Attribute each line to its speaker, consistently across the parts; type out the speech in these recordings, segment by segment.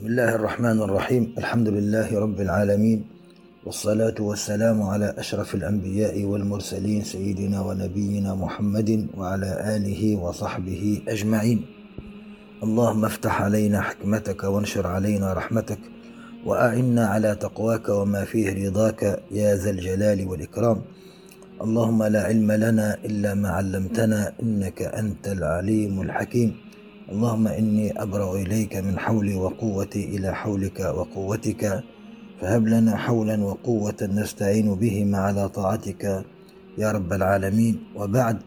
Speaker 1: بسم الله الرحمن الرحيم. الحمد لله رب العالمين والصلاة والسلام على أشرف الأنبياء والمرسلين سيدنا ونبينا محمد وعلى آله وصحبه أجمعين. اللهم افتح علينا حكمتك وانشر علينا رحمتك وأعنا على تقواك وما فيه رضاك يا ذا الجلال والإكرام. اللهم لا علم لنا إلا ما علمتنا إنك أنت العليم الحكيم. اللهم إني أبرأ إليك من حولي وقوتي إلى حولك وقوتك. فهب لنا حولا وقوة نستعين بهما على طاعتك يا رب العالمين. وبعد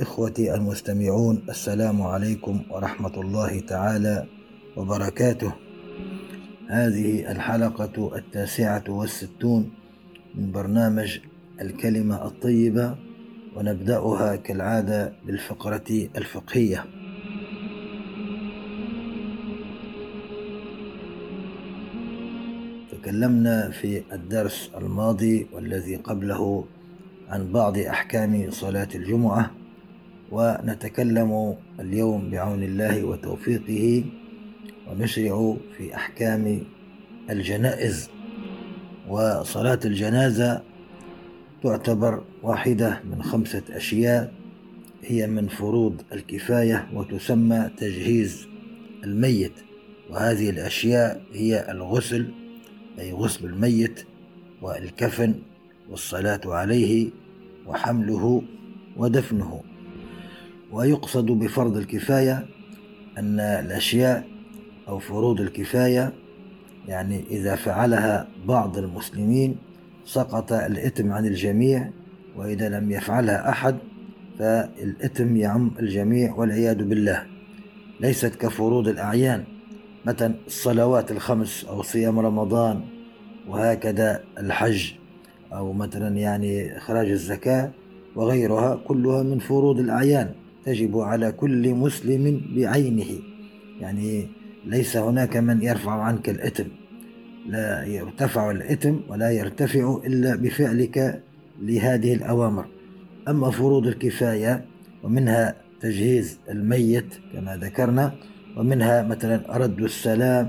Speaker 1: إخوتي المستمعون السلام عليكم ورحمة الله تعالى وبركاته. هذه الحلقة التاسعة والستون من برنامج الكلمة الطيبة ونبدأها كالعادة بالفقرة الفقهية. تكلمنا في الدرس الماضي والذي قبله عن بعض أحكام صلاة الجمعة ونتكلم اليوم بعون الله وتوفيقه ونشرع في أحكام الجنائز. وصلاة الجنازة تعتبر واحدة من خمسة أشياء هي من فروض الكفاية وتسمى تجهيز الميت. وهذه الأشياء هي الغسل أي غسل الميت والكفن والصلاة عليه وحمله ودفنه. ويقصد بفرض الكفاية أن الأشياء أو فروض الكفاية يعني إذا فعلها بعض المسلمين سقط الإثم عن الجميع وإذا لم يفعلها أحد فالإثم يعم الجميع والعياذ بالله. ليست كفروض الأعيان مثلا الصلوات الخمس أو صيام رمضان وهكذا الحج أو مثلا يعني إخراج الزكاة وغيرها كلها من فروض الأعيان. تجب على كل مسلم بعينه. يعني ليس هناك من يرفع عنك الإثم. لا يرتفع الإثم ولا يرتفع إلا بفعلك لهذه الأوامر. أما فروض الكفاية ومنها تجهيز الميت كما ذكرنا ومنها مثلا رد السلام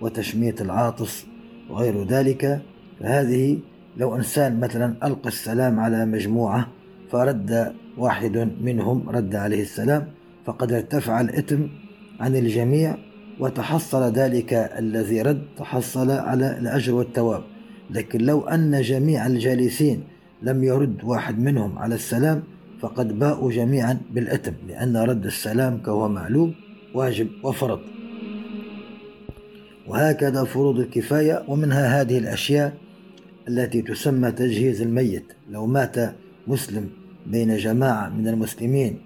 Speaker 1: وتشميت العاطس وغير ذلك. فهذه لو إنسان مثلا ألقى السلام على مجموعة فرد واحد منهم رد عليه السلام فقد ارتفع الإثم عن الجميع وتحصل ذلك الذي رد تحصل على الأجر والثواب. لكن لو أن جميع الجالسين لم يرد واحد منهم على السلام فقد باءوا جميعا بالإثم لأن رد السلام كهو معلوم واجب وفرض. وهكذا فروض الكفاية ومنها هذه الأشياء التي تسمى تجهيز الميت. لو مات مسلم بين جماعة من المسلمين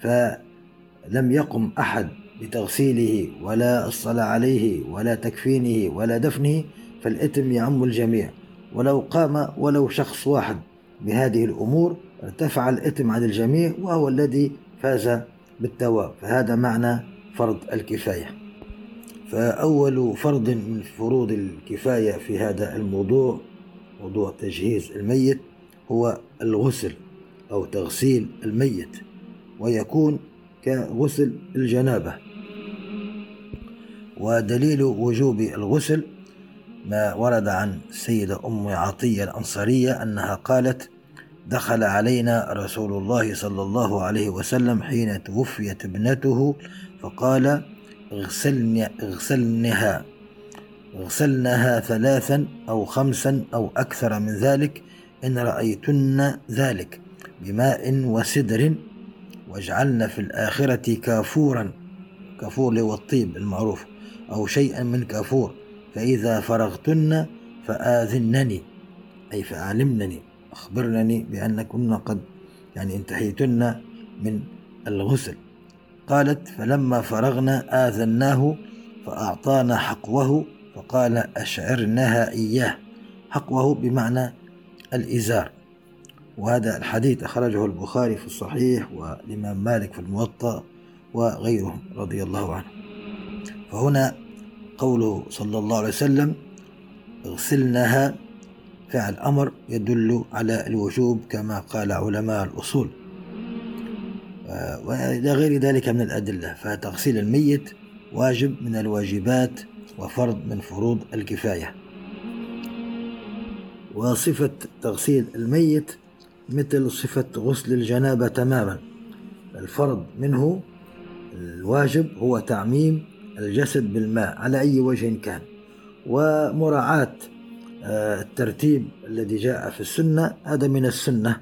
Speaker 1: فلم يقم أحد بتغسيله ولا الصلاة عليه ولا تكفينه ولا دفنه فالإثم يعم الجميع. ولو قام ولو شخص واحد بهذه الأمور ارتفع الإثم عن الجميع وهو الذي فاز بالثواب. فهذا معنى فرض الكفاية. فأول فرض من فروض الكفاية في هذا الموضوع موضوع تجهيز الميت هو الغسل أو تغسيل الميت ويكون كغسل الجنابة. ودليل وجوب الغسل ما ورد عن السيدة أم عطية الأنصارية أنها قالت دخل علينا رسول الله صلى الله عليه وسلم حين توفيت ابنته فقال اغسلن اغسلنها. اغسلنها ثلاثا أو خمسا أو أكثر من ذلك إن رأيتن ذلك بماء وسدر واجعلن في الآخرة كافورا كافور هو الطيب المعروف أو شيئا من كافور. فإذا فرغتن فآذنني أي فأعلمنني أخبرنني بأنكن قد يعني انتهيتن من الغسل. قالت فلما فرغنا آذناه فأعطانا حقوه فقال أشعرنها إياه. حقوه بمعنى الإزار. وهذا الحديث أخرجه البخاري في الصحيح والإمام مالك في الموطأ وغيرهم رضي الله عنه فهنا قوله صلى الله عليه وسلم اغسلنها فعل أمر يدل على الوجوب كما قال علماء الأصول. وإلى غير ذلك من الأدلة فتغسيل الميت واجب من الواجبات وفرض من فروض الكفاية. وصفة تغسيل الميت مثل صفة غسل الجنابة تماما. الفرض منه الواجب هو تعميم الجسد بالماء على أي وجه كان. ومراعاة آه، الترتيب الذي جاء في السنة هذا من السنة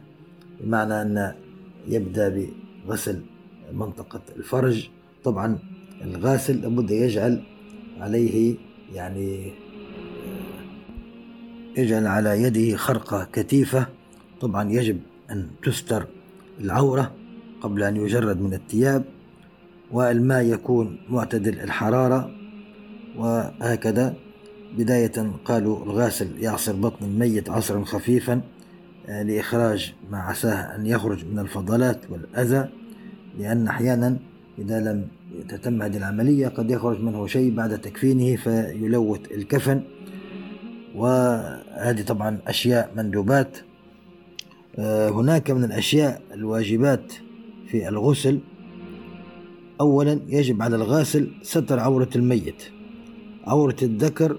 Speaker 1: بمعنى أن يبدأ بغسل منطقة الفرج. طبعا الغاسل لابد يجعل عليه يعني آه، يجعل على يده خرقة كثيفة طبعا يجب أن تستر العورة قبل أن يجرد من الثياب والماء يكون معتدل الحرارة. وهكذا بداية قالوا الغاسل يعصر بطن الميت عصرا خفيفا. لإخراج ما عساه أن يخرج من الفضلات والأذى لأن أحيانا إذا لم تتم هذه العملية قد يخرج منه شيء بعد تكفينه فيلوث الكفن. وهذه طبعا أشياء مندوبات. آه، هناك من الأشياء الواجبات في الغسل. أولا يجب على الغاسل ستر عورة الميت. عورة الذكر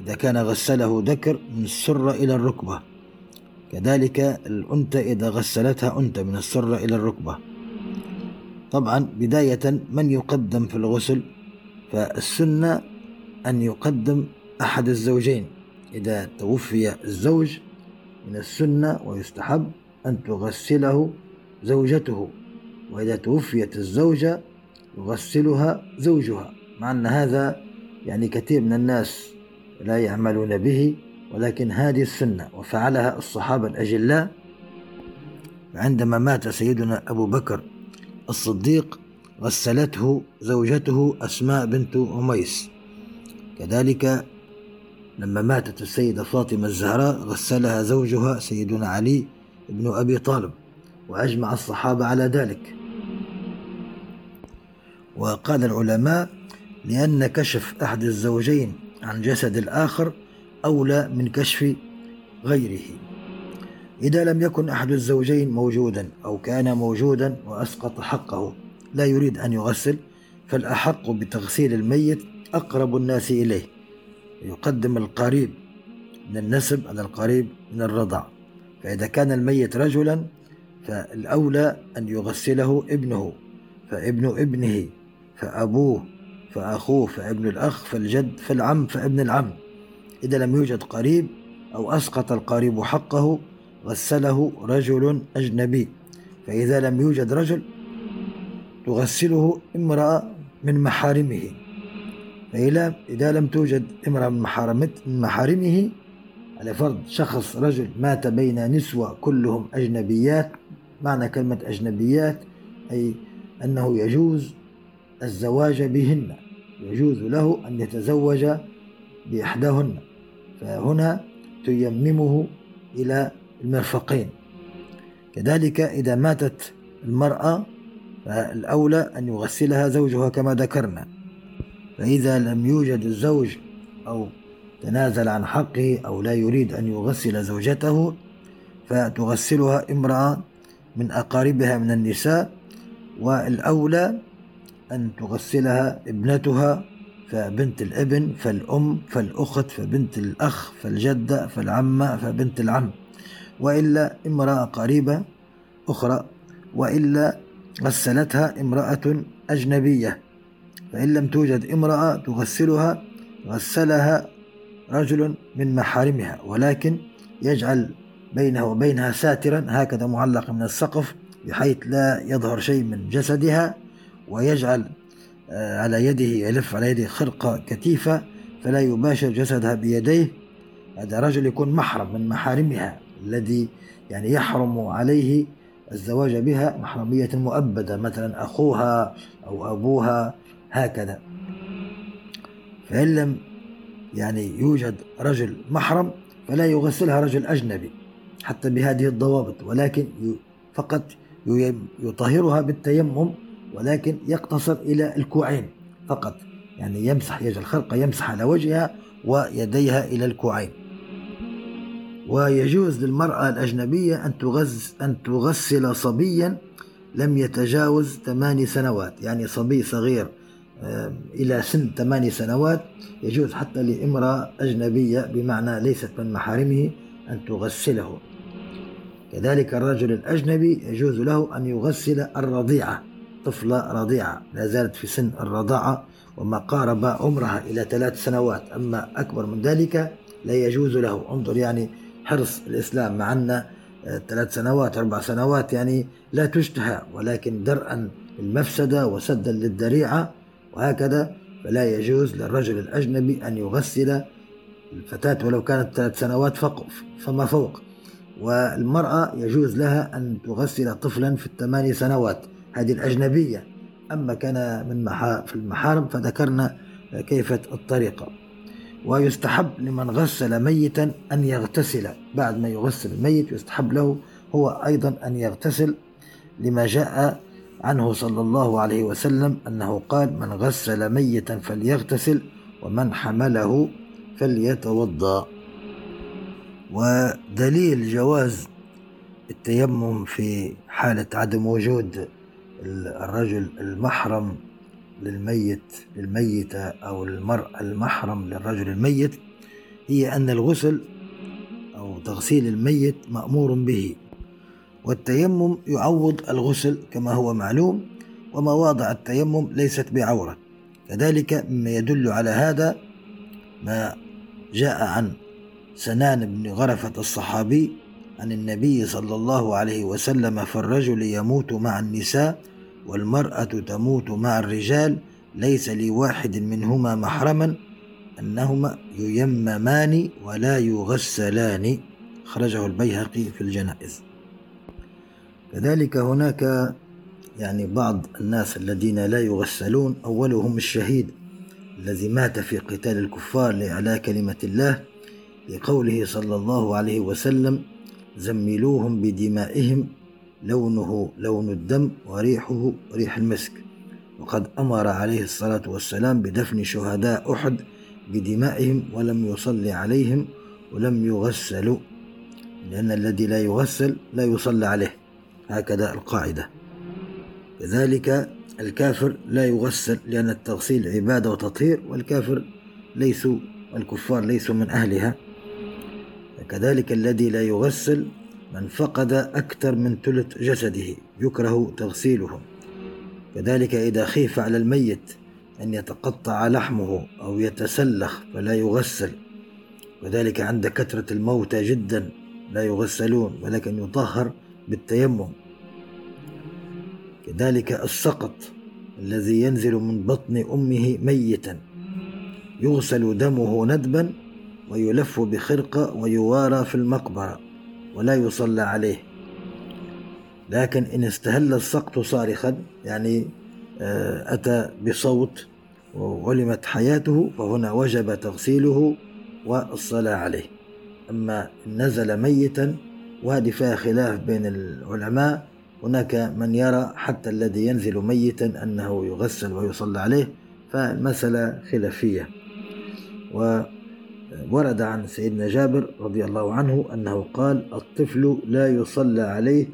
Speaker 1: إذا كان غسله ذكر من السرة إلى الركبة. كذلك الأنثى إذا غسلتها أنثى من السرة إلى الركبة. طبعا بداية من يقدم في الغسل؟ فالسنة أن يقدم أحد الزوجين. إذا توفي الزوج من السنة ويستحب أن تغسله زوجته. وإذا توفيت الزوجة يغسلها زوجها. مع أن هذا يعني كثير من الناس لا يعملون به. ولكن هذه السنة وفعلها الصحابة الأجلاء عندما مات سيدنا أبو بكر الصديق غسلته زوجته أسماء بنت أميس. كذلك لما ماتت السيدة فاطمة الزهراء غسلها زوجها سيدنا علي بن أبي طالب وأجمع الصحابة على ذلك. وقال العلماء لأن كشف أحد الزوجين عن جسد الآخر أولى من كشف غيره. إذا لم يكن أحد الزوجين موجودا أو كان موجودا وأسقط حقه لا يريد أن يغسل فالأحق بتغسيل الميت أقرب الناس إليه. يقدم القريب من النسب على القريب من الرضع. فإذا كان الميت رجلا فالأولى أن يغسله ابنه فابن ابنه فأبوه فأخوه فابن الأخ فالجد فالعم فابن العم. إذا لم يوجد قريب أو أسقط القريب حقه غسله رجل أجنبي. فإذا لم يوجد رجل تغسله امرأة من محارمه. فإذا لم توجد امرأة من محارمه على فرض شخص رجل مات بين نسوة كلهم أجنبيات معنى كلمة أجنبيات أي أنه يجوز الزواج بهن يجوز له أن يتزوج بإحداهن. فهنا تيممه إلى المرفقين. كذلك إذا ماتت المرأة فالأولى أن يغسلها زوجها كما ذكرنا. فإذا لم يوجد الزوج أو تنازل عن حقه أو لا يريد أن يغسل زوجته فتغسلها امرأة من أقاربها من النساء والأولى أن تغسلها ابنتها فبنت الابن فالأم فالأخت فبنت الأخ فالجدة فالعمة فبنت العم. وإلا امرأة قريبة أخرى وإلا غسلتها امرأة أجنبية. فإن لم توجد امرأة تغسلها غسلها رجل من محارمها. ولكن يجعل بينه وبينها ساترا هكذا معلق من السقف بحيث لا يظهر شيء من جسدها ويجعل على يده يلف على يده خرقة كثيفة فلا يباشر جسدها بيديه. هذا رجل يكون محرم من محارمها الذي يعني يحرم عليه الزواج بها محرمية مؤبدة مثلا أخوها أو أبوها هكذا. فإن لم يعني يوجد رجل محرم فلا يغسلها رجل أجنبي حتى بهذه الضوابط ولكن فقط يطهرها بالتيمم ولكن يقتصر إلى الكوعين فقط. يعني يمسح يجعل الخرقة يمسح على وجهها ويديها إلى الكوعين. ويجوز للمرأة الأجنبية أن تغز أن تغسل صبيا لم يتجاوز ثماني سنوات. يعني صبي صغير إلى سن ثماني سنوات يجوز حتى لامرأة أجنبية بمعنى ليست من محارمه أن تغسله. كذلك الرجل الأجنبي يجوز له أن يغسل الرضيعة. طفلة رضيعة لا زالت في سن الرضاعة وما قارب عمرها إلى ثلاث سنوات. أما أكبر من ذلك لا يجوز له. انظر يعني حرص الإسلام مع أن آه، ثلاث سنوات أربع سنوات يعني لا تشتهى. ولكن درءا للمفسدة وسدا للذريعة وهكذا فلا يجوز للرجل الأجنبي أن يغسل الفتاة ولو كانت ثلاث سنوات فما فوق. والمرأة يجوز لها أن تغسل طفلا في الثماني سنوات. هذه الأجنبية. أما كان من في المحارم فذكرنا كيف الطريقة ويستحب لمن غسل ميتا أن يغتسل. بعد ما يغسل الميت يستحب له هو أيضا أن يغتسل لما جاء عنه صلى الله عليه وسلم أنه قال من غسل ميتا فليغتسل ومن حمله فليتوضأ. ودليل جواز التيمم في حالة عدم وجود الرجل المحرم للميت للميتة أو المرأة المحرم للرجل الميت هي أن الغسل أو تغسيل الميت مأمور به. والتيمم يعوض الغسل كما هو معلوم ومواضع التيمم ليست بعورة. كذلك مما يدل على هذا ما جاء عن سنان بن غرفة الصحابي عن النبي صلى الله عليه وسلم فالرجل يموت مع النساء والمرأة تموت مع الرجال ليس لواحد منهما محرما أنهما ييممان ولا يغسلان. خرجه البيهقي في الجنائز. كذلك هناك يعني بعض الناس الذين لا يغسلون أولهم الشهيد الذي مات في قتال الكفار لإعلاء كلمة الله لقوله صلى الله عليه وسلم زملوهم بدمائهم لونه لون الدم وريحه ريح المسك. وقد أمر عليه الصلاة والسلام بدفن شهداء أحد بدمائهم ولم يصلي عليهم ولم يغسلوا لأن الذي لا يغسل لا يصلى عليه. هكذا القاعدة. كذلك الكافر لا يغسل لأن التغسيل عبادة وتطهير والكافر ليسوا الكفار ليسوا من أهلها. كذلك الذي لا يغسل من فقد أكثر من ثلث جسده يكره تغسيله. كذلك إذا خيف على الميت أن يتقطع لحمه أو يتسلخ فلا يغسل. وذلك عند كثرة الموتى جدا لا يغسلون ولكن يطهر بالتيمم. كذلك السقط الذي ينزل من بطن أمه ميتا. يغسل دمه ندبا ويلف بخرقة ويوارى في المقبرة. ولا يصلى عليه. لكن إن استهل السقط صارخا يعني آه، أتى بصوت وعلمت حياته فهنا وجب تغسيله والصلاة عليه. أما نزل ميتا وهذه فيها خلاف بين العلماء. هناك من يرى حتى الذي ينزل ميتا أنه يغسل ويصلى عليه فالمسألة خلافية. وورد عن سيدنا جابر رضي الله عنه أنه قال الطفل لا يصلى عليه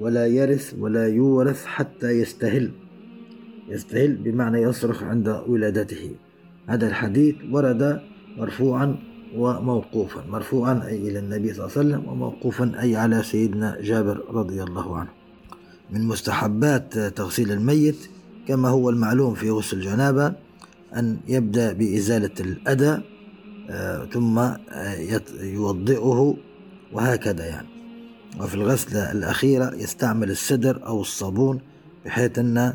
Speaker 1: ولا يرث ولا يورث حتى يستهل يستهل بمعنى يصرخ عند ولادته. هذا الحديث ورد مرفوعا وموقوفا مرفوعا أي إلى النبي صلى الله عليه وسلم وموقوفا أي على سيدنا جابر رضي الله عنه. من مستحبات تغسيل الميت كما هو المعلوم في غسل الجنابة أن يبدأ بإزالة الأذى ثم آه، يوضئه وهكذا يعني. وفي الغسلة الأخيرة يستعمل السدر أو الصابون بحيث أن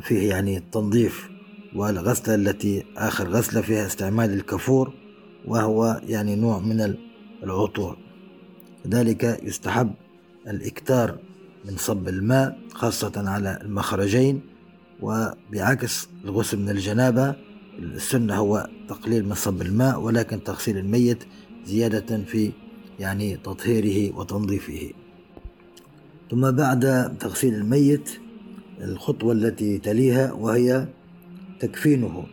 Speaker 1: فيه يعني التنظيف. والغسلة التي آخر غسلة فيها استعمال الكفور وهو يعني نوع من العطور. كذلك يستحب الإكتار من صب الماء خاصة على المخرجين. وبعكس الغسل من الجنابة السنة هو تقليل من صب الماء ولكن تغسيل الميت زيادة في يعني تطهيره وتنظيفه. ثم بعد تغسيل الميت الخطوة التي تليها وهي تكفينه.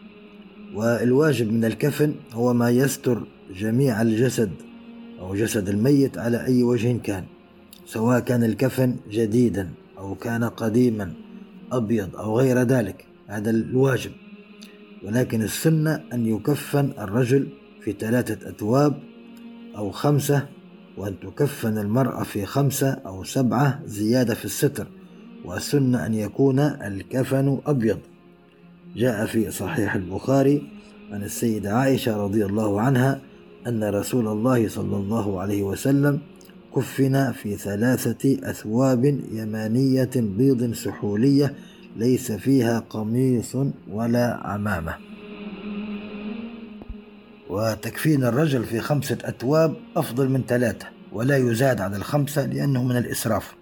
Speaker 1: والواجب من الكفن هو ما يستر جميع الجسد أو جسد الميت على أي وجه كان سواء كان الكفن جديدا أو كان قديما أبيض أو غير ذلك. هذا الواجب. ولكن السنة أن يكفن الرجل في ثلاثة أثواب أو خمسة وأن تكفن المرأة في خمسة أو سبعة زيادة في الستر والسنة أن يكون الكفن أبيض. جاء في صحيح البخاري عن السيدة عائشة رضي الله عنها أن رسول الله صلى الله عليه وسلم كفن في ثلاثة أثواب يمانية بيض سحولية ليس فيها قميص ولا عمامة. وتكفين الرجل في خمسة أثواب أفضل من ثلاثة ولا يزاد على الخمسة لأنه من الإسراف.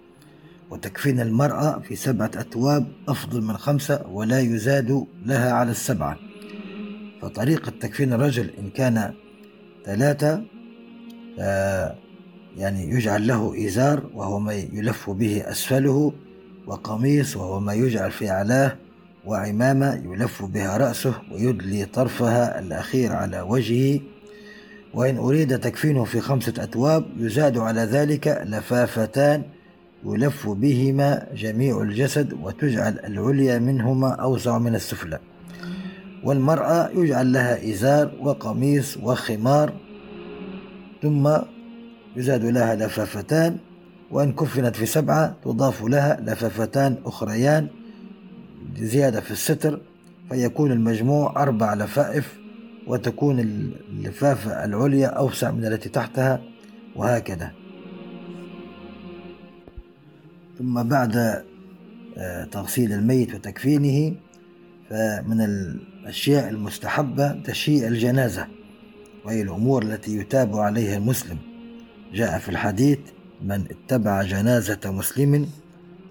Speaker 1: وتكفين المرأة في سبعة أثواب أفضل من خمسة ولا يزاد لها على السبعة. فطريقة تكفين الرجل إن كان ثلاثة آه، يعني يجعل له إزار وهو ما يلف به أسفله وقميص وهو ما يجعل في أعلاه وعمامة يلف بها رأسه ويدلي طرفها الأخير على وجهه. وإن أريد تكفينه في خمسة أثواب يزاد على ذلك لفافتان يلف بهما جميع الجسد وتجعل العليا منهما أوسع من السفلى. والمرأة يجعل لها إزار وقميص وخمار ثم يزاد لها لفافتان وإن كفنت في سبعة تضاف لها لفافتان أخريان زيادة في الستر فيكون المجموع أربع لفائف وتكون اللفافة العليا أوسع من التي تحتها وهكذا. ثم بعد آه، تغسيل الميت وتكفينه فمن الأشياء المستحبة تشييع الجنازة وهي الأمور التي يتابع عليها المسلم. جاء في الحديث من اتبع جنازة مسلم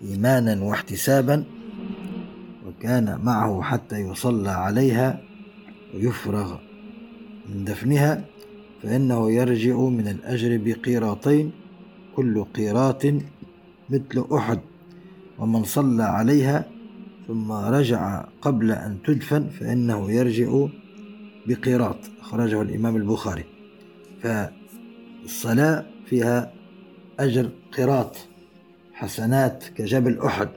Speaker 1: إيمانا واحتسابا وكان معه حتى يصلى عليها ويفرغ من دفنها فإنه يرجع من الأجر بقيراطين كل قيراط مثل أحد. ومن صلى عليها ثم رجع قبل أن تدفن فإنه يرجع بقيراط أخرجه الإمام البخاري. فالصلاة فيها أجر قراط حسنات كجبل أحد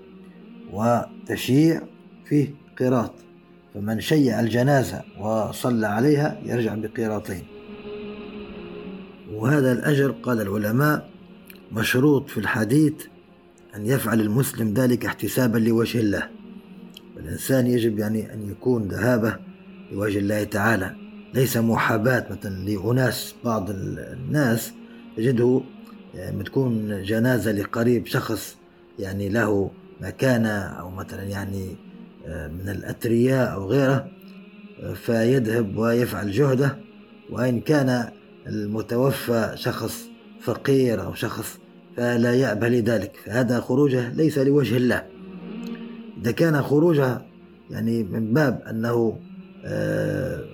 Speaker 1: وتشييع فيه قراط. فمن شيع الجنازة وصلى عليها يرجع بقيراطين وهذا الأجر قال العلماء مشروط في الحديث أن يفعل المسلم ذلك احتسابا لوجه الله. والإنسان يجب يعني أن يكون ذهابه لوجه الله تعالى. ليس محاباة مثلا لأناس بعض الناس تجده يعني تكون جنازة لقريب شخص يعني له مكانة أو مثلا يعني آه، من الأثرياء أو غيره فيذهب ويفعل جهده. وإن كان المتوفى شخص فقير أو شخص فلا يأبه لذلك فهذا خروجه ليس لوجه الله. إذا كان خروجه يعني من باب أنه آه،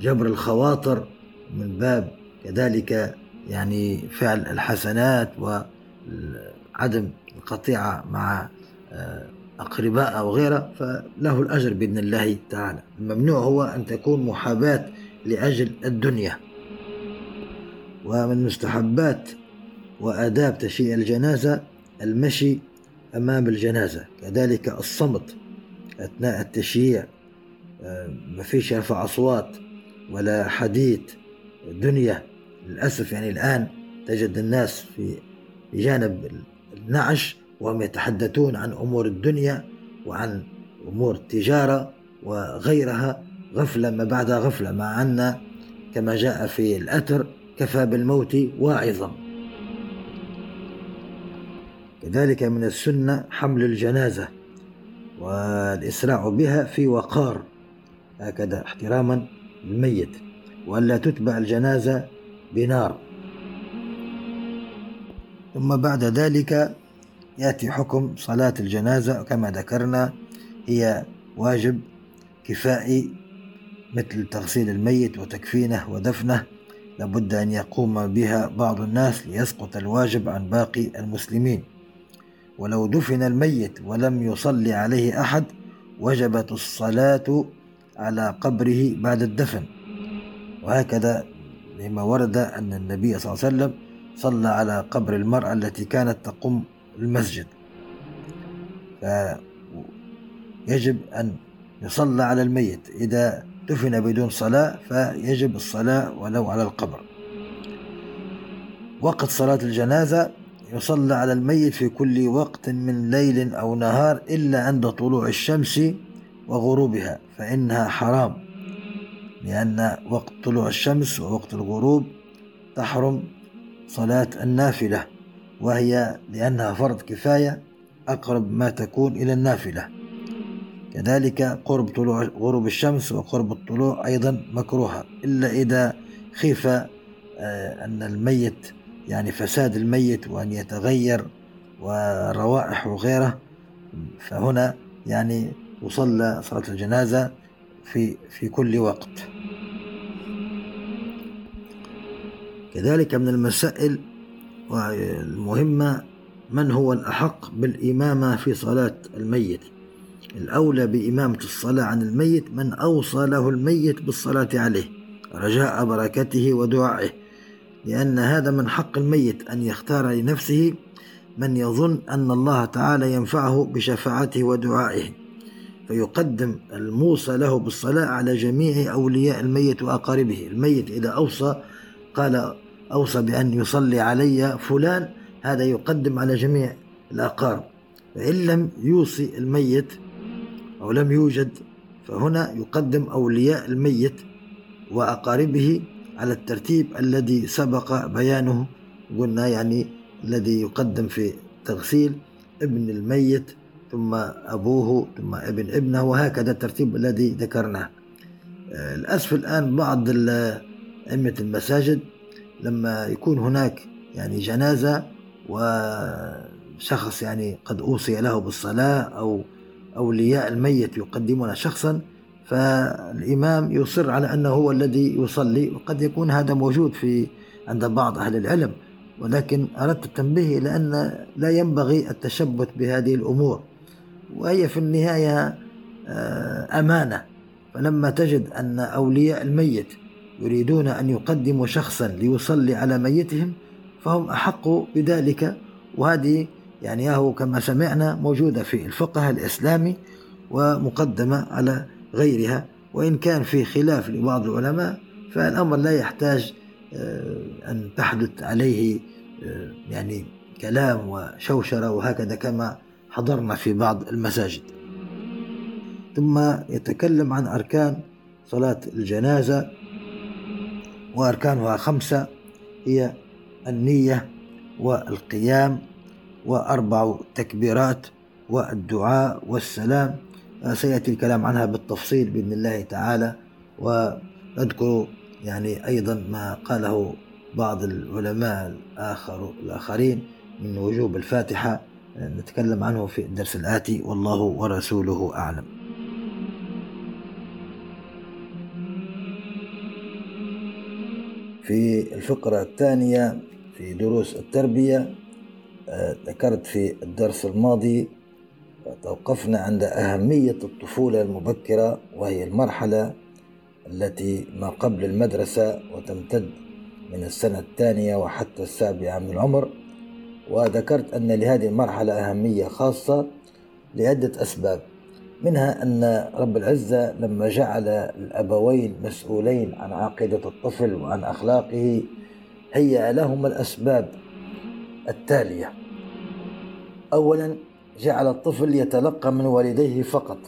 Speaker 1: جبر الخواطر من باب كذلك يعني فعل الحسنات وعدم القطيعة مع آه، أقرباء أو غيره فله الأجر بإذن الله تعالى. الممنوع هو أن تكون محاباة لأجل الدنيا. ومن مستحبات وآداب تشييع الجنازة المشي أمام الجنازة. كذلك الصمت أثناء التشييع آه، ما فيش رفع أصوات ولا حديث دنيا. للأسف يعني الآن تجد الناس في جانب النعش وهم يتحدثون عن أمور الدنيا وعن أمور التجارة وغيرها غفلة ما بعدها غفلة مع أن كما جاء في الأثر كفى بالموت واعظا. كذلك من السنة حمل الجنازة والإسراع بها في وقار هكذا احتراما للميت. وألا تتبع الجنازة بنار. ثم بعد ذلك يأتي حكم صلاة الجنازة كما ذكرنا هي واجب كفائي مثل تغسيل الميت وتكفينه ودفنه. لابد أن يقوم بها بعض الناس ليسقط الواجب عن باقي المسلمين. ولو دفن الميت ولم يصلي عليه أحد وجبت الصلاة على قبره بعد الدفن. وهكذا لما ورد أن النبي صلى الله عليه وسلم صلى على قبر المرأة التي كانت تقوم المسجد. فيجب أن يصلى على الميت. إذا دفن بدون صلاة فيجب الصلاة ولو على القبر. وقت صلاة الجنازة يصلى على الميت في كل وقت من ليل أو نهار إلا عند طلوع الشمس وغروبها فإنها حرام. لأن وقت طلوع الشمس ووقت الغروب تحرم صلاة النافلة وهي لأنها فرض كفاية أقرب ما تكون إلى النافلة. كذلك قرب طلوع غروب الشمس وقرب الطلوع أيضا مكروهة إلا إذا خيف آه، أن الميت يعني فساد الميت وأن يتغير والروائح وغيره. فهنا يعني وصلى صلاة الجنازة في في كل وقت. كذلك من المسائل المهمة من هو الأحق بالإمامة في صلاة الميت. الأولى بإمامة الصلاة عن الميت من أوصى له الميت بالصلاة عليه رجاء بركته ودعائه. لأن هذا من حق الميت أن يختار لنفسه من يظن أن الله تعالى ينفعه بشفاعته ودعائه. فيقدم الموصى له بالصلاة على جميع أولياء الميت وأقاربه. الميت إذا أوصى قال أوصى بأن يصلي علي فلان هذا يقدم على جميع الأقارب. فإن لم يوصي الميت أو لم يوجد فهنا يقدم أولياء الميت وأقاربه على الترتيب الذي سبق بيانه قلنا يعني الذي يقدم في تغسيل ابن الميت ثم أبوه ثم ابن ابنه وهكذا الترتيب الذي ذكرناه. آه، للأسف الآن بعض أئمة المساجد لما يكون هناك يعني جنازة وشخص يعني قد أوصي له بالصلاة أو أولياء الميت يقدمون شخصا فالإمام يصر على أنه هو الذي يصلي وقد يكون هذا موجود في عند بعض أهل العلم. ولكن أردت التنبيه إلى أن لا ينبغي التشبث بهذه الأمور. وهي في النهاية آه، أمانة. فلما تجد أن أولياء الميت يريدون أن يقدموا شخصا ليصلي على ميتهم فهم أحق بذلك. وهذه يعني هو كما سمعنا موجودة في الفقه الإسلامي ومقدمة على غيرها. وإن كان في خلاف لبعض العلماء فالأمر لا يحتاج آه، أن تحدث عليه آه، يعني كلام وشوشرة وهكذا كما حضرنا في بعض المساجد. ثم يتكلم عن أركان صلاة الجنازة وأركانها خمسة هي النية والقيام وأربع تكبيرات والدعاء والسلام. سيأتي الكلام عنها بالتفصيل بإذن الله تعالى ونذكر يعني أيضا ما قاله بعض العلماء الآخر الآخرين من وجوب الفاتحة. نتكلم عنه في الدرس الآتي. والله ورسوله أعلم. في الفقرة الثانية في دروس التربية آه، ذكرت في الدرس الماضي توقفنا عند أهمية الطفولة المبكرة وهي المرحلة التي ما قبل المدرسة وتمتد من السنة الثانية وحتى السابعة من العمر. وذكرت أن لهذه المرحلة أهمية خاصة لعدة أسباب منها أن رب العزة لما جعل الأبوين مسؤولين عن عقيدة الطفل وعن أخلاقه هيأ لهم الأسباب التالية. أولا جعل الطفل يتلقى من والديه فقط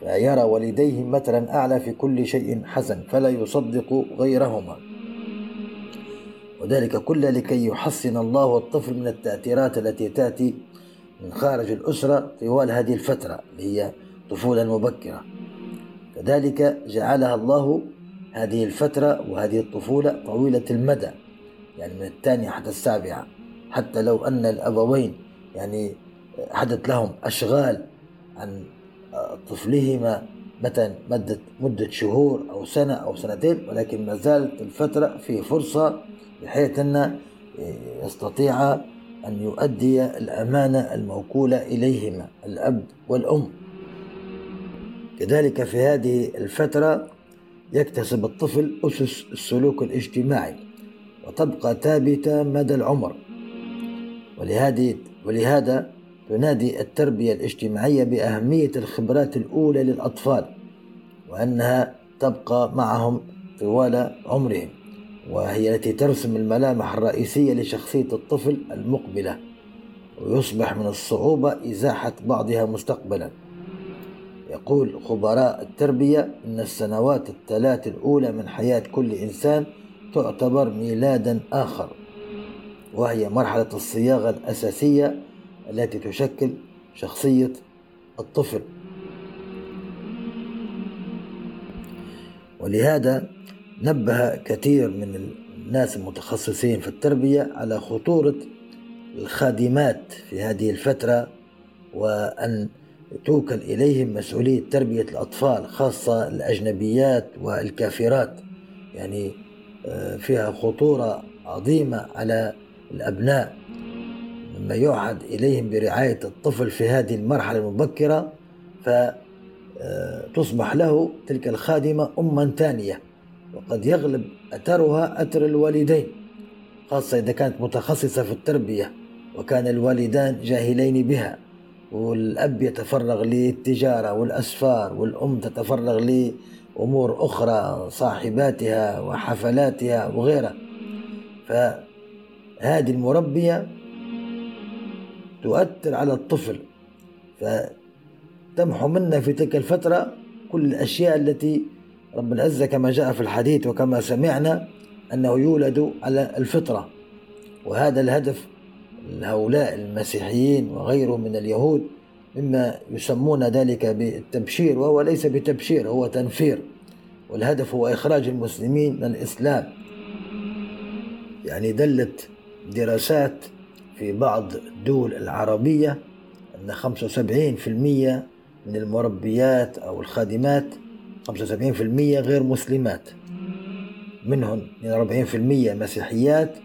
Speaker 1: فيرى والديه مثلا أعلى في كل شيء حسن فلا يصدق غيرهما. وذلك كله لكي يحصن الله الطفل من التأثيرات التي تأتي من خارج الأسرة طوال هذه الفترة اللي هي طفولة مبكرة كذلك جعلها الله هذه الفترة وهذه الطفولة طويلة المدى يعني من الثانية حتى السابعة. حتى لو أن الأبوين يعني حدث لهم أشغال عن طفلهما مثلا مدة مدة شهور أو سنة أو سنتين ولكن ما زالت الفترة في فرصة بحيث أن يستطيع أن يؤدي الأمانة الموكولة إليهما الأب والأم. كذلك في هذه الفترة يكتسب الطفل أسس السلوك الاجتماعي وتبقى ثابتة مدى العمر. ولهذه ولهذا تنادي التربية الاجتماعية بأهمية الخبرات الأولى للأطفال وأنها تبقى معهم طوال عمرهم. وهي التي ترسم الملامح الرئيسية لشخصية الطفل المقبلة ويصبح من الصعوبة إزاحة بعضها مستقبلا. يقول خبراء التربية إن السنوات الثلاث الأولى من حياة كل إنسان تعتبر ميلادا آخر وهي مرحلة الصياغة الأساسية التي تشكل شخصية الطفل. ولهذا نبه كثير من الناس المتخصصين في التربية على خطورة الخادمات في هذه الفترة وأن توكل إليهم مسؤولية تربية الأطفال خاصة الأجنبيات والكافرات. يعني آه، فيها خطورة عظيمة على الأبناء. لما يعهد إليهم برعاية الطفل في هذه المرحلة المبكرة فتصبح آه، له تلك الخادمة أما ثانية. وقد يغلب أثرها أثر الوالدين خاصة إذا كانت متخصصة في التربية وكان الوالدان جاهلين بها والأب يتفرغ للتجارة والأسفار والأم تتفرغ لأمور أخرى صاحباتها وحفلاتها وغيرها. فهذه المربية تؤثر على الطفل فتمحو منا في تلك الفترة كل الأشياء التي رب العزة كما جاء في الحديث وكما سمعنا أنه يولد على الفطرة. وهذا الهدف هؤلاء المسيحيين وغيرهم من اليهود مما يسمون ذلك بالتبشير وهو ليس بتبشير هو تنفير. والهدف هو إخراج المسلمين من الإسلام. يعني دلت دراسات في بعض الدول العربية أن 75% من المربيات أو الخادمات 75% غير مسلمات. منهم 40% مسيحيات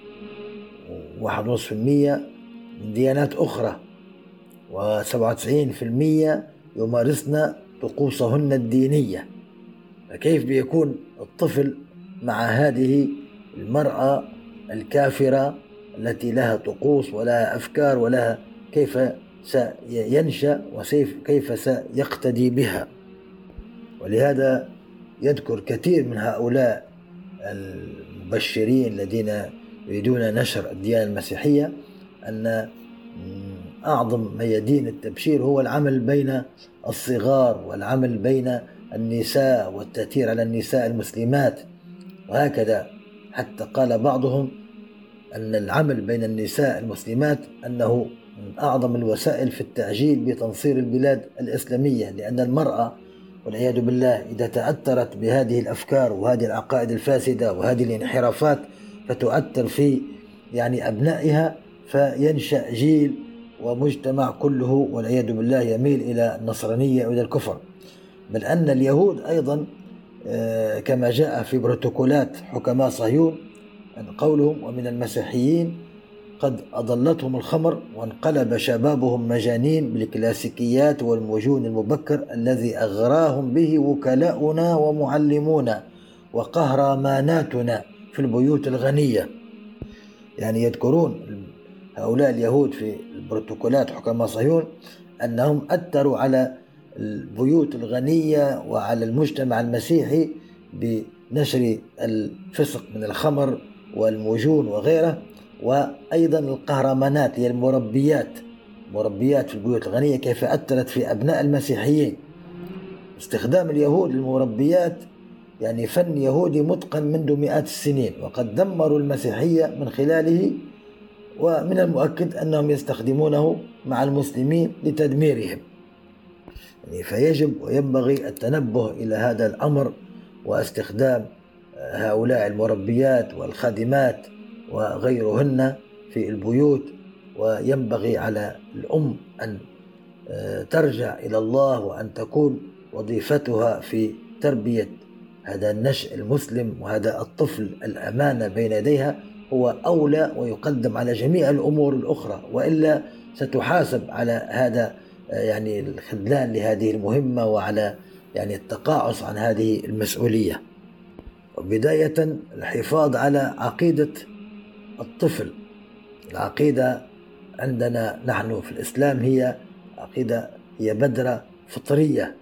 Speaker 1: و1.5% من ديانات أخرى و97% يمارسن طقوسهن الدينية. فكيف بيكون الطفل مع هذه المرأة الكافرة التي لها طقوس ولها أفكار ولها كيف سينشأ وكيف سيقتدي بها؟ ولهذا يذكر كثير من هؤلاء المبشرين الذين يريدون نشر الديانة المسيحية أن أعظم ميادين التبشير هو العمل بين الصغار والعمل بين النساء والتأثير على النساء المسلمات. وهكذا حتى قال بعضهم أن العمل بين النساء المسلمات أنه من أعظم الوسائل في التعجيل بتنصير البلاد الإسلامية لأن المرأة والعياذ بالله إذا تأثرت بهذه الأفكار وهذه العقائد الفاسدة وهذه الانحرافات فتؤثر في يعني أبنائها فينشأ جيل ومجتمع كله والعياذ بالله يميل إلى النصرانية وإلى الكفر. بل أن اليهود أيضا آه، كما جاء في بروتوكولات حكماء صهيون قولهم ومن المسيحيين قد أضلتهم الخمر وانقلب شبابهم مجانين بالكلاسيكيات والمجون المبكر الذي أغراهم به وكلاؤنا ومعلمونا وقهرماناتنا في البيوت الغنية. يعني يذكرون هؤلاء اليهود في البروتوكولات حكماء صهيون أنهم أثروا على البيوت الغنية وعلى المجتمع المسيحي بنشر الفسق من الخمر والمجون وغيره. وأيضا القهرمانات هي المربيات. مربيات في البيوت الغنية كيف أثرت في أبناء المسيحيين. استخدام اليهود للمربيات يعني فن يهودي متقن منذ مئات السنين وقد دمروا المسيحية من خلاله. ومن المؤكد أنهم يستخدمونه مع المسلمين لتدميرهم. يعني فيجب وينبغي التنبه إلى هذا الأمر واستخدام هؤلاء المربيات والخادمات وغيرهن في البيوت وينبغي على الأم أن آه، ترجع إلى الله وأن تكون وظيفتها في تربية هذا النشء المسلم وهذا الطفل الأمانة بين يديها هو أولى ويقدم على جميع الأمور الأخرى وإلا ستحاسب على هذا آه، يعني الخذلان لهذه المهمة وعلى يعني التقاعس عن هذه المسؤولية. وبداية الحفاظ على عقيدة الطفل. العقيدة عندنا نحن في الإسلام هي عقيدة هي بدرة فطرية.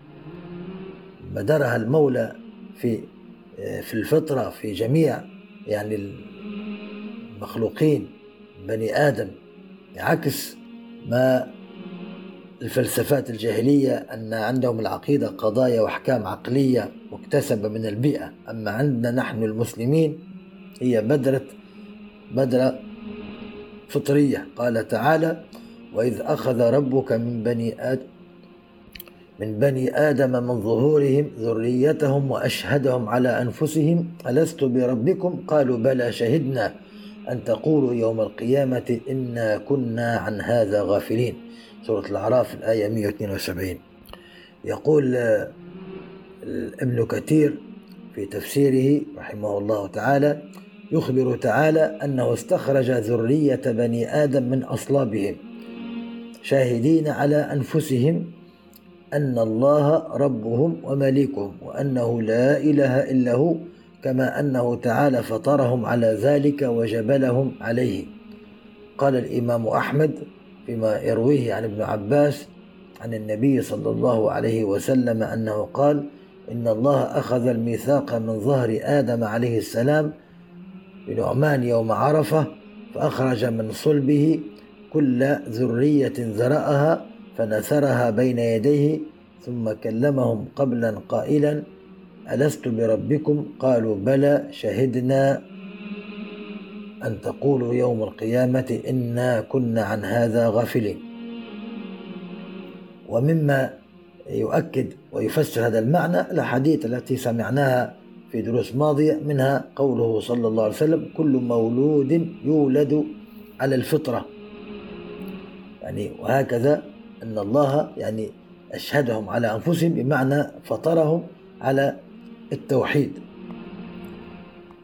Speaker 1: بدرها المولى في في الفطرة في جميع يعني المخلوقين بني آدم. عكس ما الفلسفات الجاهلية أن عندهم العقيدة قضايا وأحكام عقلية مكتسبة من البيئة. أما عندنا نحن المسلمين هي بدرة بدرة فطرية. قال تعالى وإذ أخذ ربك من بني آدم من بني آدم من ظهورهم ذريتهم وأشهدهم على أنفسهم ألست بربكم؟ قالوا بلى شهدنا أن تقولوا يوم القيامة إنا كنا عن هذا غافلين. سورة الأعراف الآية 172 يقول ابن كثير في تفسيره رحمه الله تعالى يخبر تعالى أنه استخرج ذرية بني آدم من أصلابهم شاهدين على أنفسهم أن الله ربهم ومليكهم وأنه لا إله إلا هو كما أنه تعالى فطرهم على ذلك وجبلهم عليه. قال الإمام أحمد فيما يرويه عن ابن عباس عن النبي صلى الله عليه وسلم أنه قال إن الله أخذ الميثاق من ظهر آدم عليه السلام بنعمان يوم عرفة فأخرج من صلبه كل ذرية زرأها فنثرها بين يديه ثم كلمهم قبلا قائلا ألست بربكم؟ قالوا بلى شهدنا أن تقولوا يوم القيامة إنا كنا عن هذا غافلين. ومما يؤكد ويفسر هذا المعنى الأحاديث التي سمعناها في دروس ماضية منها قوله صلى الله عليه وسلم كل مولود يولد على الفطرة. يعني وهكذا أن الله يعني أشهدهم على أنفسهم بمعنى فطرهم على التوحيد.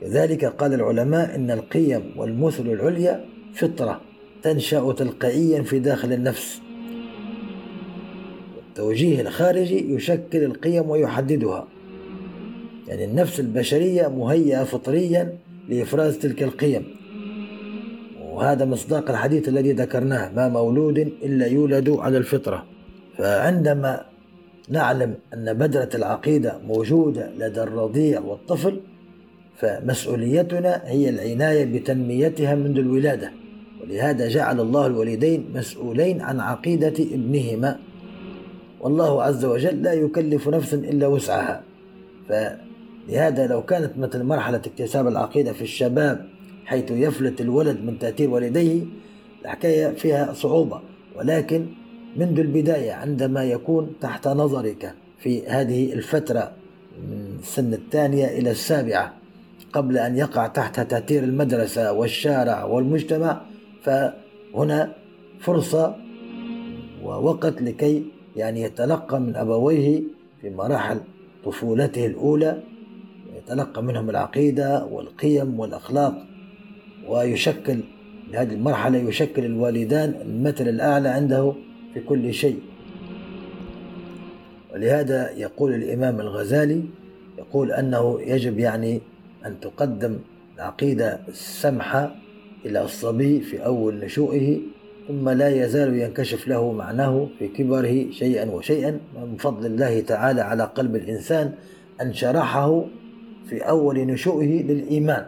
Speaker 1: كذلك قال العلماء إن القيم والمثل العليا فطرة تنشأ تلقائيا في داخل النفس. التوجيه الخارجي يشكل القيم ويحددها. يعني النفس البشرية مهيئة فطريا لإفراز تلك القيم. وهذا مصداق الحديث الذي ذكرناه ما مولود إلا يولد على الفطرة. فعندما نعلم أن بدرة العقيدة موجودة لدى الرضيع والطفل فمسؤوليتنا هي العناية بتنميتها منذ الولادة. ولهذا جعل الله الوالدين مسؤولين عن عقيدة ابنهما. والله عز وجل لا يكلف نفسا إلا وسعها. فلهذا لو كانت مثل مرحلة اكتساب العقيدة في الشباب حيث يفلت الولد من تأثير والديه الحكاية فيها صعوبة. ولكن منذ البداية عندما يكون تحت نظرك في هذه الفترة من السن الثانية إلى السابعة قبل أن يقع تحت تأثير المدرسة والشارع والمجتمع فهنا فرصة ووقت لكي يعني يتلقى من أبويه في مراحل طفولته الأولى يتلقى منهم العقيدة والقيم والأخلاق ويشكل هذه المرحلة يشكل الوالدان المثل الأعلى عنده في كل شيء. ولهذا يقول الإمام الغزالي يقول أنه يجب يعني أن تقدم العقيدة السمحة إلى الصبي في أول نشوئه ثم لا يزال ينكشف له معناه في كبره شيئا وشيئا. من فضل الله تعالى على قلب الإنسان أن شرحه في أول نشوئه للإيمان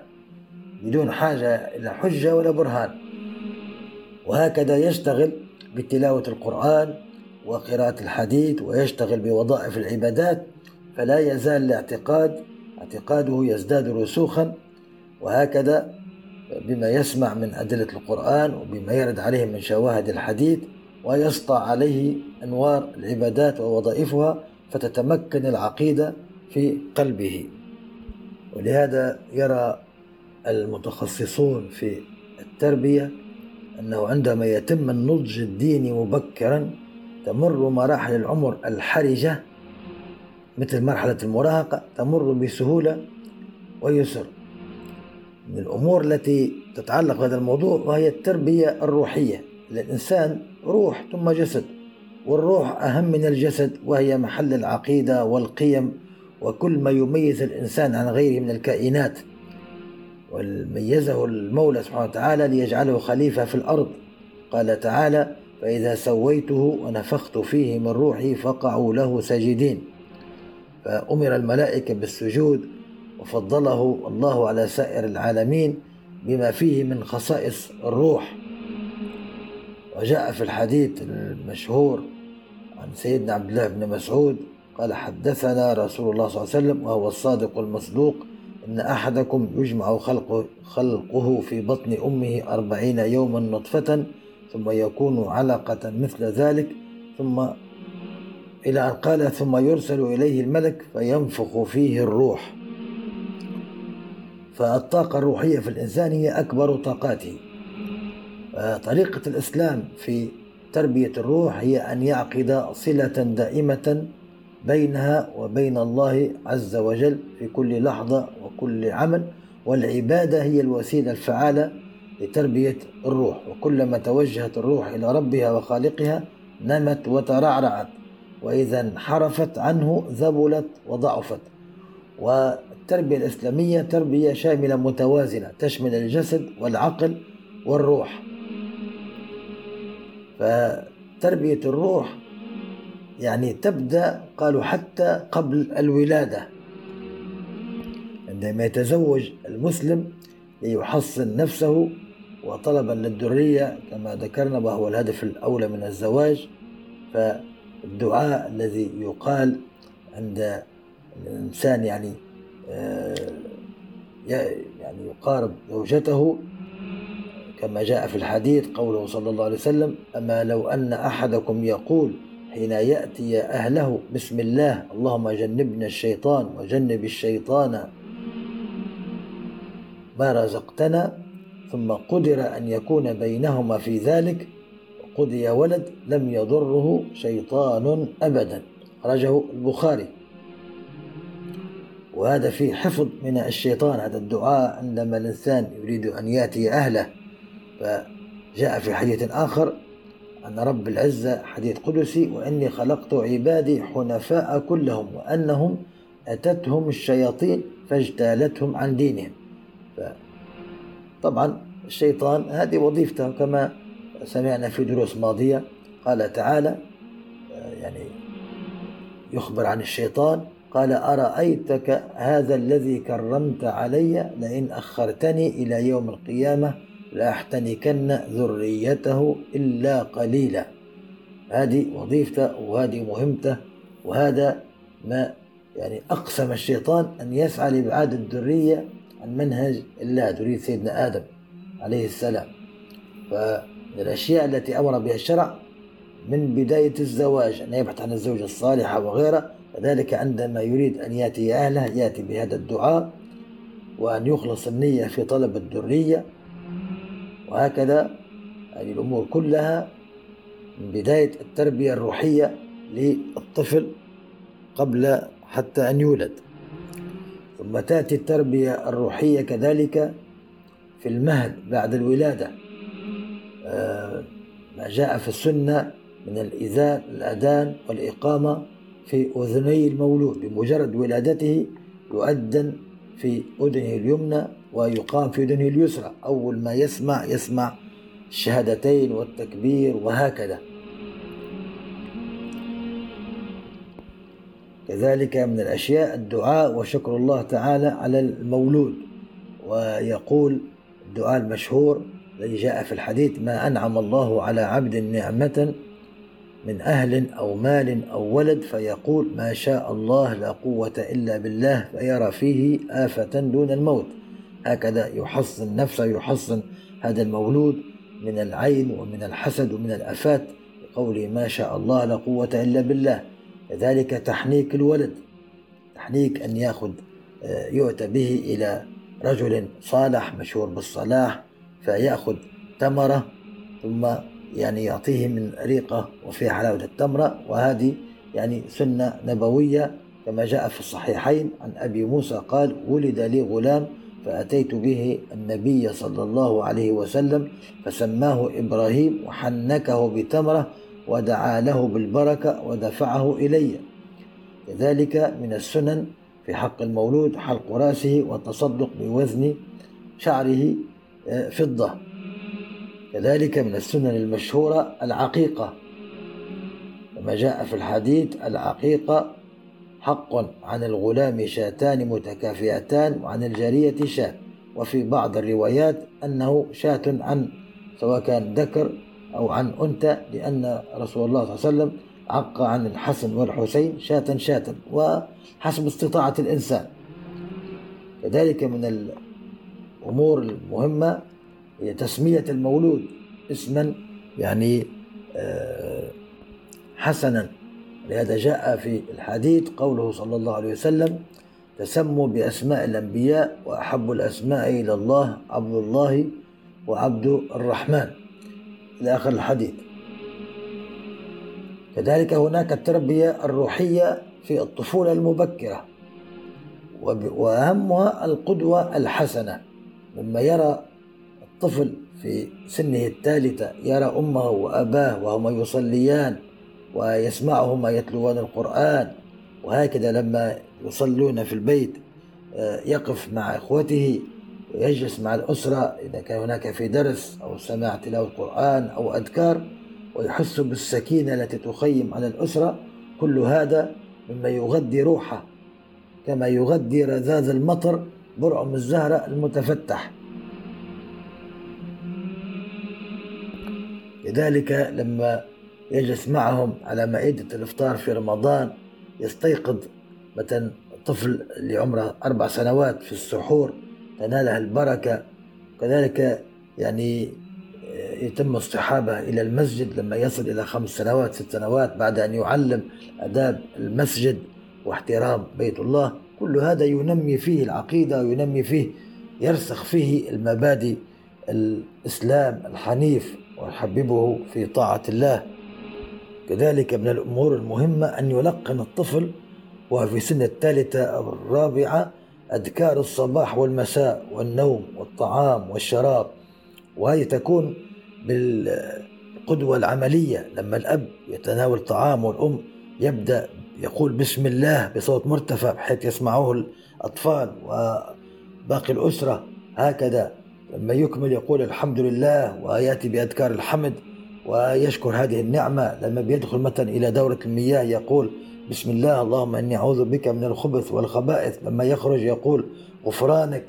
Speaker 1: بدون حاجة إلى حجة ولا برهان. وهكذا يشتغل بتلاوة القرآن وقراءة الحديث ويشتغل بوظائف العبادات فلا يزال الاعتقاد اعتقاده يزداد رسوخا. وهكذا بما يسمع من أدلة القرآن وبما يرد عليه من شواهد الحديث ويسطع عليه أنوار العبادات ووظائفها فتتمكن العقيدة في قلبه. ولهذا يرى المتخصصون في التربية أنه عندما يتم النضج الديني مبكرا تمر مراحل العمر الحرجة مثل مرحلة المراهقة تمر بسهولة ويسر. من الأمور التي تتعلق بهذا الموضوع وهي التربية الروحية. الإنسان روح ثم جسد والروح أهم من الجسد وهي محل العقيدة والقيم وكل ما يميز الإنسان عن غيره من الكائنات وميزه المولى سبحانه وتعالى ليجعله خليفة في الأرض. قال تعالى فإذا سويته ونفخت فيه من روحي فقعوا له ساجدين. فأمر الملائكة بالسجود وفضله الله على سائر العالمين بما فيه من خصائص الروح. وجاء في الحديث المشهور عن سيدنا عبد الله بن مسعود قال حدثنا رسول الله صلى الله عليه وسلم وهو الصادق المصدوق إن أحدكم يجمع خلقه, خلقه في بطن أمه أربعين يوما نطفة ثم يكون علقة مثل ذلك ثم إلى أن قال ثم يرسل إليه الملك فينفخ فيه الروح. فالطاقة الروحية في الإنسان هي أكبر طاقاته. طريقة الإسلام في تربية الروح هي أن يعقد صلة دائمة بينها وبين الله عز وجل في كل لحظة وكل عمل والعبادة هي الوسيلة الفعالة لتربية الروح. وكلما توجهت الروح إلى ربها وخالقها نمت وترعرعت وإذا انحرفت عنه ذبلت وضعفت. والتربية الإسلامية تربية شاملة متوازنة تشمل الجسد والعقل والروح. فتربية الروح يعني تبدأ قالوا حتى قبل الولادة. عندما يتزوج المسلم ليحصن نفسه وطلبا للذرية كما ذكرنا وهو الهدف الأولى من الزواج. فالدعاء الذي يقال عند الإنسان يعني آه، يعني يقارب زوجته كما جاء في الحديث قوله صلى الله عليه وسلم أما لو أن أحدكم يقول حين يأتي أهله. بسم الله. اللهم جنبنا الشيطان وجنب الشيطان. ما رزقتنا؟ ثم قدر أن يكون بينهما في ذلك. قضي ولد لم يضره شيطان أبدا. خرجه البخاري. وهذا في حفظ من الشيطان. هذا الدعاء عندما الإنسان يريد أن يأتي أهله. فجاء في حديث آخر. أن رب العزة حديث قدسي وإني خلقت عبادي حنفاء كلهم وأنهم أتتهم الشياطين فاجتالتهم عن دينهم. طبعا الشيطان هذه وظيفته كما سمعنا في دروس ماضية. قال تعالى يعني يخبر عن الشيطان قال أرأيتك هذا الذي كرمت علي لئن أخرتني إلى يوم القيامة؟ لأحتنكن ذريته إلا قليلا. هذه وظيفته وهذه مهمته وهذا ما يعني أقسم الشيطان أن يسعى لإبعاد الذرية عن منهج الله ذرية سيدنا آدم عليه السلام. فمن الأشياء التي أمر بها الشرع من بداية الزواج أن يبحث عن الزوجة الصالحة وغيره كذلك عندما يريد أن يأتي أهله يأتي بهذا الدعاء وأن يخلص النية في طلب الذرية وهكذا هذه الأمور كلها من بداية التربية الروحية للطفل قبل حتى أن يولد. ثم تأتي التربية الروحية كذلك في المهد بعد الولادة. آه، ما جاء في السنة من الإذان الأذان والإقامة في أذني المولود بمجرد ولادته يؤذن في أذنه اليمنى ويقام في أذنه اليسرى. أول ما يسمع يسمع الشهادتين والتكبير وهكذا. كذلك من الأشياء الدعاء وشكر الله تعالى على المولود. ويقول الدعاء المشهور الذي جاء في الحديث ما أنعم الله على عبد نعمة من أهل أو مال أو ولد فيقول ما شاء الله لا قوة إلا بالله فيرى فيه آفة دون الموت هكذا يحصن نفسه يحصن هذا المولود من العين ومن الحسد ومن الآفات بقوله ما شاء الله لا قوة إلا بالله. كذلك تحنيك الولد. تحنيك أن يأخذ آه، يؤتى به إلى رجل صالح مشهور بالصلاح فيأخذ تمرة ثم يعني يعطيه من ريقة وفيها حلاوة التمرة. وهذه يعني سنة نبوية كما جاء في الصحيحين. عن أبي موسى قال ولد لي غلام فأتيت به النبي صلى الله عليه وسلم فسماه إبراهيم وحنكه بتمرة ودعا له بالبركة ودفعه إلي. كذلك من السنن في حق المولود حلق رأسه والتصدق بوزن شعره آه، فضة. كذلك من السنن المشهورة العقيقة. كما جاء في الحديث العقيقة حق عن الغلام شاتان متكافئتان وعن الجارية شاة. وفي بعض الروايات أنه شاة عن سواء كان ذكر أو عن أنثى لأن رسول الله صلى الله عليه وسلم عق عن الحسن والحسين شاة شاة وحسب استطاعة الإنسان. كذلك من الأمور المهمة هي تسمية المولود اسما يعني آه، حسنا. لهذا جاء في الحديث قوله صلى الله عليه وسلم تسموا بأسماء الأنبياء وأحب الأسماء إلى الله عبد الله وعبد الرحمن. إلى آخر الحديث. كذلك هناك التربية الروحية في الطفولة المبكرة وأهمها القدوة الحسنة. لما يرى الطفل في سنه الثالثة يرى أمه وأباه وهما يصليان ويسمعهما يتلوان القرآن. وهكذا لما يصلون في البيت آه، يقف مع إخوته ويجلس مع الأسرة إذا كان هناك في درس أو سماع تلاوة القرآن أو أذكار ويحس بالسكينة التي تخيم على الأسرة. كل هذا مما يغذي روحه كما يغذي رذاذ المطر برعم الزهرة المتفتح. لذلك لما يجلس معهم على مائدة الإفطار في رمضان يستيقظ مثلا طفل اللي عمره أربع سنوات في السحور تنالها البركة. كذلك يعني يتم اصطحابه إلى المسجد لما يصل إلى خمس سنوات ست سنوات بعد أن يعلم آداب المسجد واحترام بيت الله. كل هذا ينمي فيه العقيدة وينمي فيه يرسخ فيه المبادئ الإسلام الحنيف ويحببه في طاعة الله. كذلك من الأمور المهمة أن يلقن الطفل وهو في سن الثالثة أو الرابعة أذكار الصباح والمساء والنوم والطعام والشراب. وهي تكون بالقدوة العملية. لما الأب يتناول طعام والأم يبدأ يقول بسم الله بصوت مرتفع بحيث يسمعه الأطفال وباقي الأسرة هكذا. لما يكمل يقول الحمد لله ويأتي بأذكار الحمد ويشكر هذه النعمة لما بيدخل مثلا إلى دورة المياه يقول بسم الله اللهم إني أعوذ بك من الخبث والخبائث لما يخرج يقول غفرانك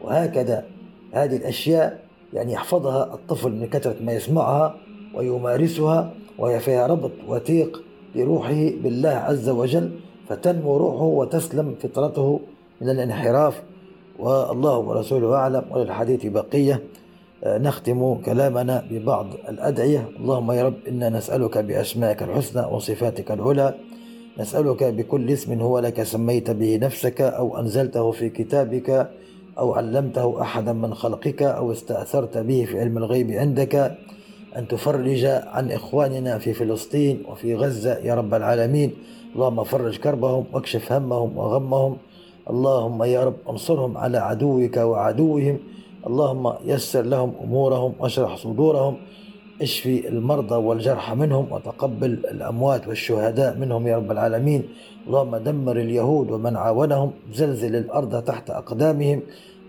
Speaker 1: وهكذا. هذه الأشياء يعني يحفظها الطفل من كثرة ما يسمعها ويمارسها وهي فيها ربط وثيق لروحه بالله عز وجل فتنمو روحه وتسلم فطرته من الانحراف. والله ورسوله أعلم وللحديث بقية. نختم كلامنا ببعض الأدعية. اللهم يا رب إنا نسألك بأسمائك الحسنى وصفاتك العلى. نسألك بكل اسم هو لك سميت به نفسك أو أنزلته في كتابك أو علمته أحدا من خلقك أو استأثرت به في علم الغيب عندك. أن تفرج عن إخواننا في فلسطين وفي غزة يا رب العالمين. اللهم فرج كربهم واكشف همهم وغمهم. اللهم يا رب انصرهم على عدوك وعدوهم. اللهم يسر لهم أمورهم واشرح صدورهم اشفي المرضى والجرحى منهم وتقبل الأموات والشهداء منهم يا رب العالمين. اللهم دمر اليهود ومن عاونهم زلزل الأرض تحت أقدامهم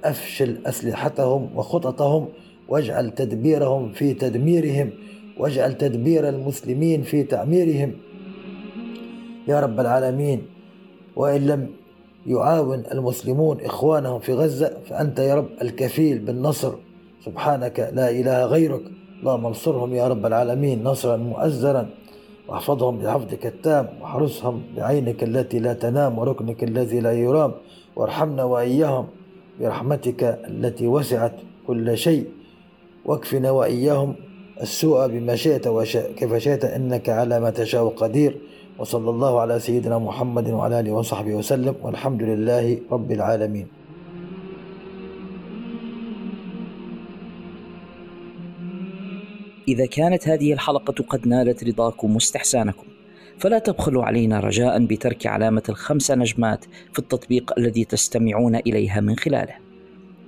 Speaker 1: أفشل أسلحتهم وخططهم واجعل تدبيرهم في تدميرهم واجعل تدبير المسلمين في تعميرهم. يا رب العالمين وإن لم يعاون المسلمون إخوانهم في غزة فأنت يا رب الكفيل بالنصر. سبحانك لا إله غيرك. اللهم انصرهم يا رب العالمين نصرا مؤزرا. واحفظهم بحفظك التام واحرسهم بعينك التي لا تنام وركنك الذي لا يرام. وارحمنا وإياهم برحمتك التي وسعت كل شيء. واكفنا وإياهم السوء بما شئت وكيف شئت إنك على ما تشاء قدير. وصلى الله على سيدنا محمد وعلى آله وصحبه وسلم والحمد لله رب العالمين.
Speaker 2: إذا كانت هذه الحلقة قد نالت رضاكم واستحسانكم فلا تبخلوا علينا رجاء بترك علامة الخمس نجمات في التطبيق الذي تستمعون إليها من خلاله.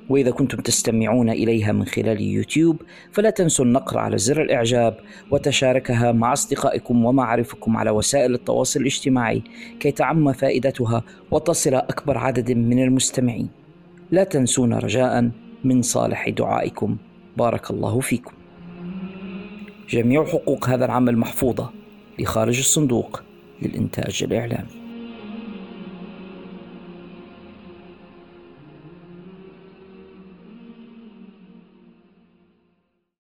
Speaker 2: وإذا كنتم تستمعون إليها من خلال يوتيوب فلا تنسوا النقر على زر الإعجاب وتشاركها مع أصدقائكم ومعارفكم على وسائل التواصل الاجتماعي كي تعم فائدتها وتصل أكبر عدد من المستمعين. لا تنسونا رجاء من صالح دعائكم. بارك الله فيكم. جميع حقوق هذا العمل محفوظة لخارج الصندوق للإنتاج الإعلامي.